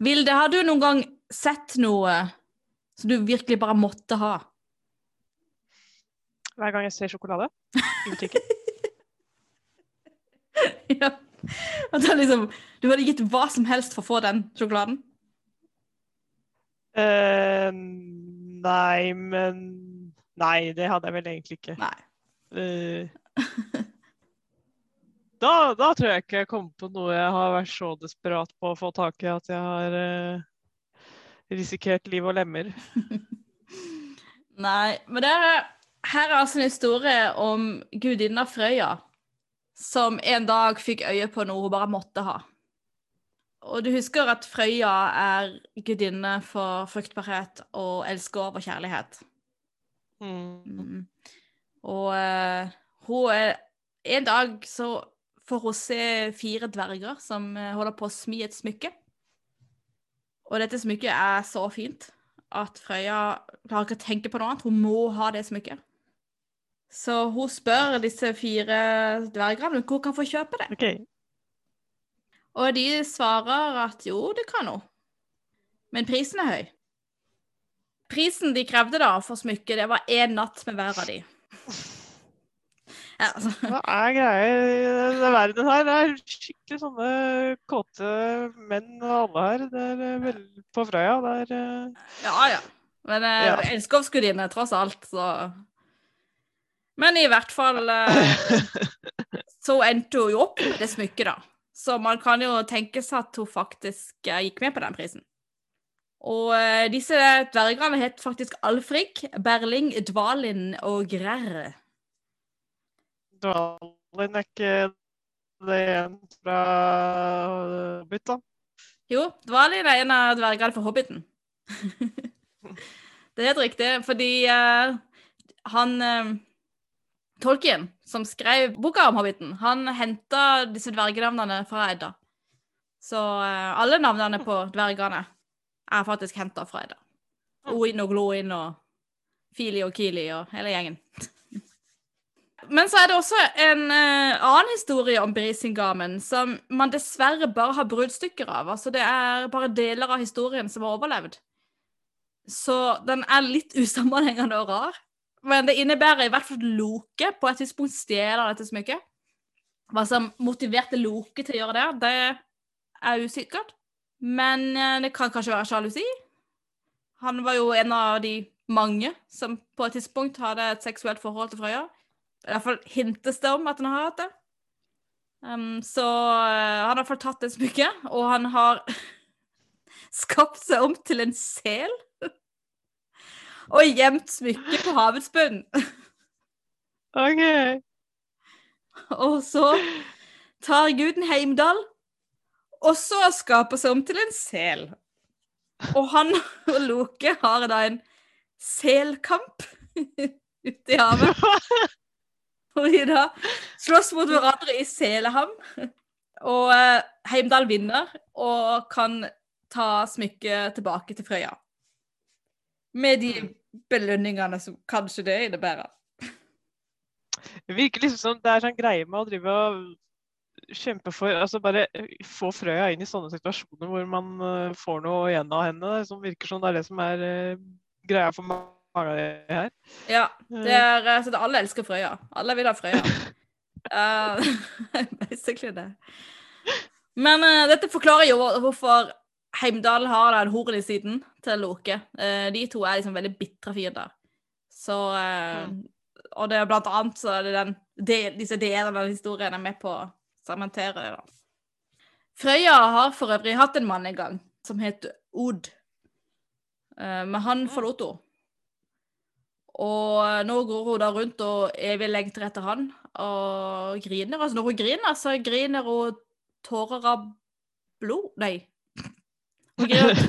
Vilde, har du noen gang sett noe som du virkelig bare måtte ha? Hver gang jeg ser sjokolade i butikken. ja. At det liksom, du hadde gitt hva som helst for å få den sjokoladen? Uh, nei, men Nei, det hadde jeg vel egentlig ikke. Nei. Eh, da, da tror jeg ikke jeg kommer på noe jeg har vært så desperat på å få tak i at jeg har eh, risikert liv og lemmer. Nei, men det er, her er altså en historie om gudinna Frøya, som en dag fikk øye på noe hun bare måtte ha. Og du husker at Frøya er gudinne for fruktbarhet og elsker over kjærlighet. Mm. Mm. Og uh, hun er En dag så får hun se fire dverger som eh, holder på å smi et smykke. Og dette smykket er så fint at Frøya klarer ikke å tenke på noe annet. Hun må ha det smykket. Så hun spør disse fire dvergene hvor hun kan få kjøpe det. Okay. Og de svarer at jo, det kan hun. Men prisen er høy. Prisen de krevde da for smykket, det var én natt med hver av de. Ja, altså. Hva er greia i denne verden her? Det er skikkelig sånne kåte menn og alle her. Det er veldig vel på Frøya. Det er eh, Ja, ja. Men eh, Ja. elskovsgudinne, tross alt, så Men i hvert fall eh, så endte hun jo opp med det smykket, da. Så man kan jo tenke seg at hun faktisk eh, gikk med på den prisen. Og eh, disse dvergene het faktisk Alfrik, Berling, Dvalin og Grerr. Dvalin er ikke det en fra Hobbit, da? Jo, Dvalin er en av dvergene for Hobbiten. det er helt riktig, fordi uh, han uh, Tolkien, som skrev boka om Hobbiten, han henta disse dvergenavnene fra Edda. Så uh, alle navnene på dvergene er faktisk henta fra Edda. Oin og Gloin og Fili og Kili og hele gjengen. Men så er det også en uh, annen historie om Brisingamen som man dessverre bare har bruddstykker av. Altså det er bare deler av historien som har overlevd. Så den er litt usammenhengende og rar. Men det innebærer i hvert fall at Loke på et tidspunkt stjeler dette smykket. Hva som motiverte Loke til å gjøre det, det er usikkert. Men eh, det kan kanskje være sjalusi. Han var jo en av de mange som på et tidspunkt hadde et seksuelt forhold til Frøya. I hvert fall hintes det om at han har hatt det. Um, så uh, han har fall tatt det smykket, og han har skapt seg om til en sel. og gjemt smykket på havets bunn. OK. og så tar guden Heimdal og så skaper seg om til en sel. Og han og Loke har da en selkamp ute i havet. Hvor de da slåss mot hverandre i Selehamn. Og Heimdal Heimdall vinner og kan ta smykket tilbake til Frøya. Med de belønningene som kanskje det innebærer. Det virker liksom som det er sånn greie med å drive og kjempe for Altså bare få Frøya inn i sånne situasjoner hvor man eh, får noe igjen av henne. Som virker som det er det som er eh, greia for mange de her. Ja, det er eh, så det, alle elsker Frøya. Alle vil ha Frøya. Eh, basically det. Men uh, dette forklarer jo hvorfor Heimdal har den horen i siden til Loke. Uh, de to er liksom veldig bitre fiender. Så eh, Og det er blant annet så er det den, de, disse delene av historien er med på å sementere det. da. Frøya har for øvrig hatt en mann en gang som het Od. Eh, men han forlot henne. Og nå går hun da rundt og evig lengter etter han og griner. Altså når hun griner, så griner hun tårer av blod Nei. Hun griner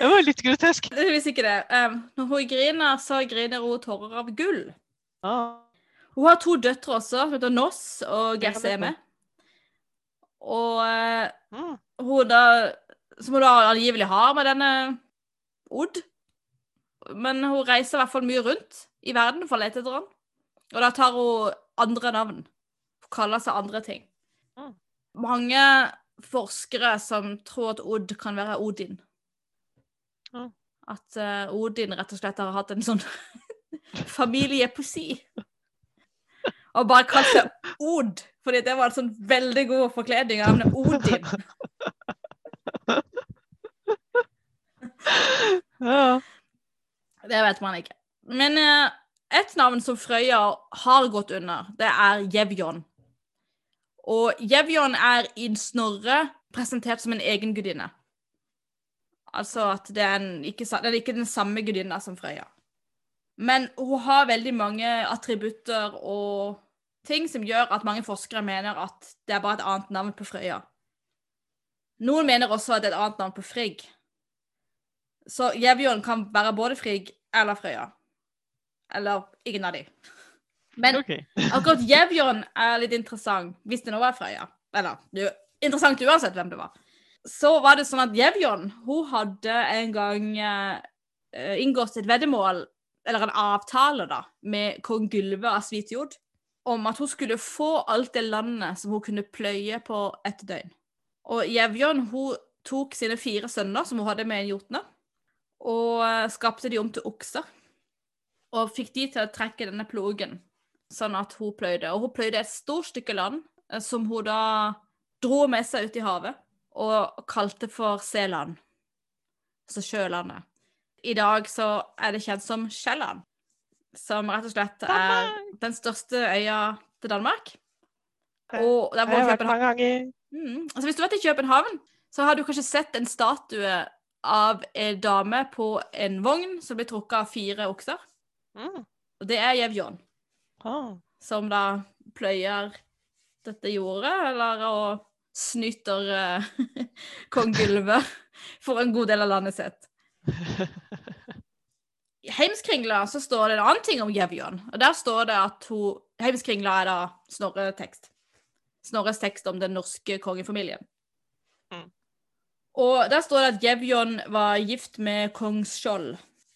Det var litt grotesk. Er ikke det. Um, når hun griner, så griner hun tårer av gull. Ah. Hun har to døtre også, som heter Noss og Gerseme. Og uh, hun da Som hun da angivelig har med denne Odd. Men hun reiser i hvert fall mye rundt i verden for å lete etter han. Og da tar hun andre navn. Hun kaller seg andre ting. Mm. Mange forskere som tror at Odd kan være Odin. Mm. At uh, Odin rett og slett har hatt en sånn familiepoesi. Og bare kalt seg Od, fordi det var en sånn veldig god forkledning av navnet Odin. Ja. Det vet man ikke. Men eh, et navn som Frøya har gått under, det er Jevjon. Og Jevjon er i Snorre presentert som en egen gudinne. Altså at det er en, ikke, det er ikke den samme gudinna som Frøya. Men hun har veldig mange attributter og ting som gjør at mange forskere mener at det er bare et annet navn på Frøya. Noen mener også at det er et annet navn på Frigg. Så Jevjon kan være både Frigg eller Frøya. Eller ingen av de. Men okay. akkurat Jevjon er litt interessant, hvis det nå var Frøya. Eller det er jo interessant uansett hvem det var. Så var det sånn at Jevjon hun hadde en gang uh, inngått et veddemål, eller en avtale, da, med kong Gylve av Svitjod om at hun skulle få alt det landet som hun kunne pløye på et døgn. Og Jevjon hun tok sine fire sønner, som hun hadde med en jotne, og eh, skapte de om til okser. Og fikk de til å trekke denne plogen, sånn at hun pløyde. Og hun pløyde et stort stykke land, eh, som hun da dro med seg ut i havet, og kalte for Seland. Altså sjølandet. I dag så er det kjent som Sjælland, som rett og slett er den største øya til Danmark. Og der vært København. Mm. Altså, hvis du vært i København, så har du kanskje sett en statue av en dame på en vogn som blir trukket av fire okser. Mm. Og det er Jevjon, Ah. som da pløyer dette jordet, eller og snyter uh, kong Gylve for en god del av landet sitt. I Heimskringla så står det en annen ting om Jevjon, og der står det at hun Heimskringla er da Snorre-tekst. Snorres tekst om den norske kongefamilien. Mm. Og der står det at Jevjon var gift med kong Skjold,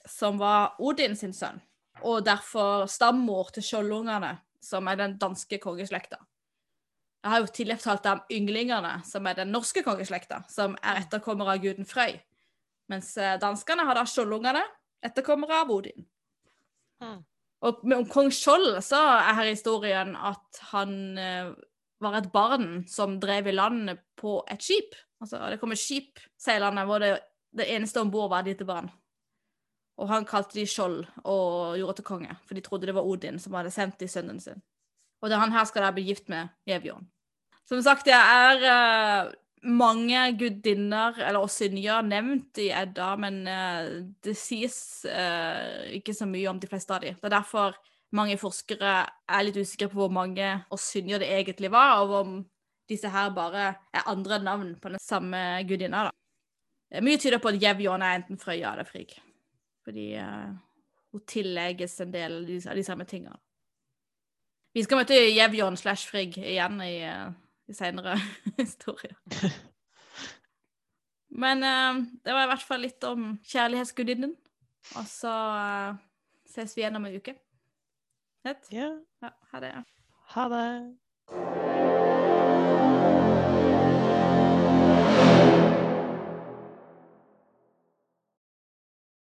som var Odin sin sønn, og derfor stammor til skjoldungene, som er den danske kongeslekta. Jeg har jo tidligere fortalt om ynglingene, som er den norske kongeslekta, som er etterkommere av guden Frøy. Mens eh, danskene har da skjoldungene, etterkommere av Odin. Mm. Og med om kong Skjold så er her historien at han eh, var et barn som drev i land på et skip. Altså det kom et skip seilende hvor det, det eneste om bord var et lite barn. Og han kalte de Skjold og gjorde til konge, for de trodde det var Odin som hadde sendt de sønnen sin. Og det, han her skal da bli gift med Jevjon. Som sagt, det er uh, mange gudinner, eller osynjer, nevnt i Edda, men uh, det sies uh, ikke så mye om de fleste av de. Det er derfor mange forskere er litt usikre på hvor mange osynjer det egentlig var, og om disse her bare er andre navn på den samme gudinna. da. Eh, Mye tyder på at Jevjon er enten Frøya eller Frigg, fordi uh, hun tillegges en del av de, av de samme tingene. Vi skal møte Jevjon slash Frigg igjen i, eh, i senere historier. Men uh, det var i hvert fall litt om kjærlighetsgudinnen. Og så uh, ses vi igjen om en uke. Ja, ha det. Ha det.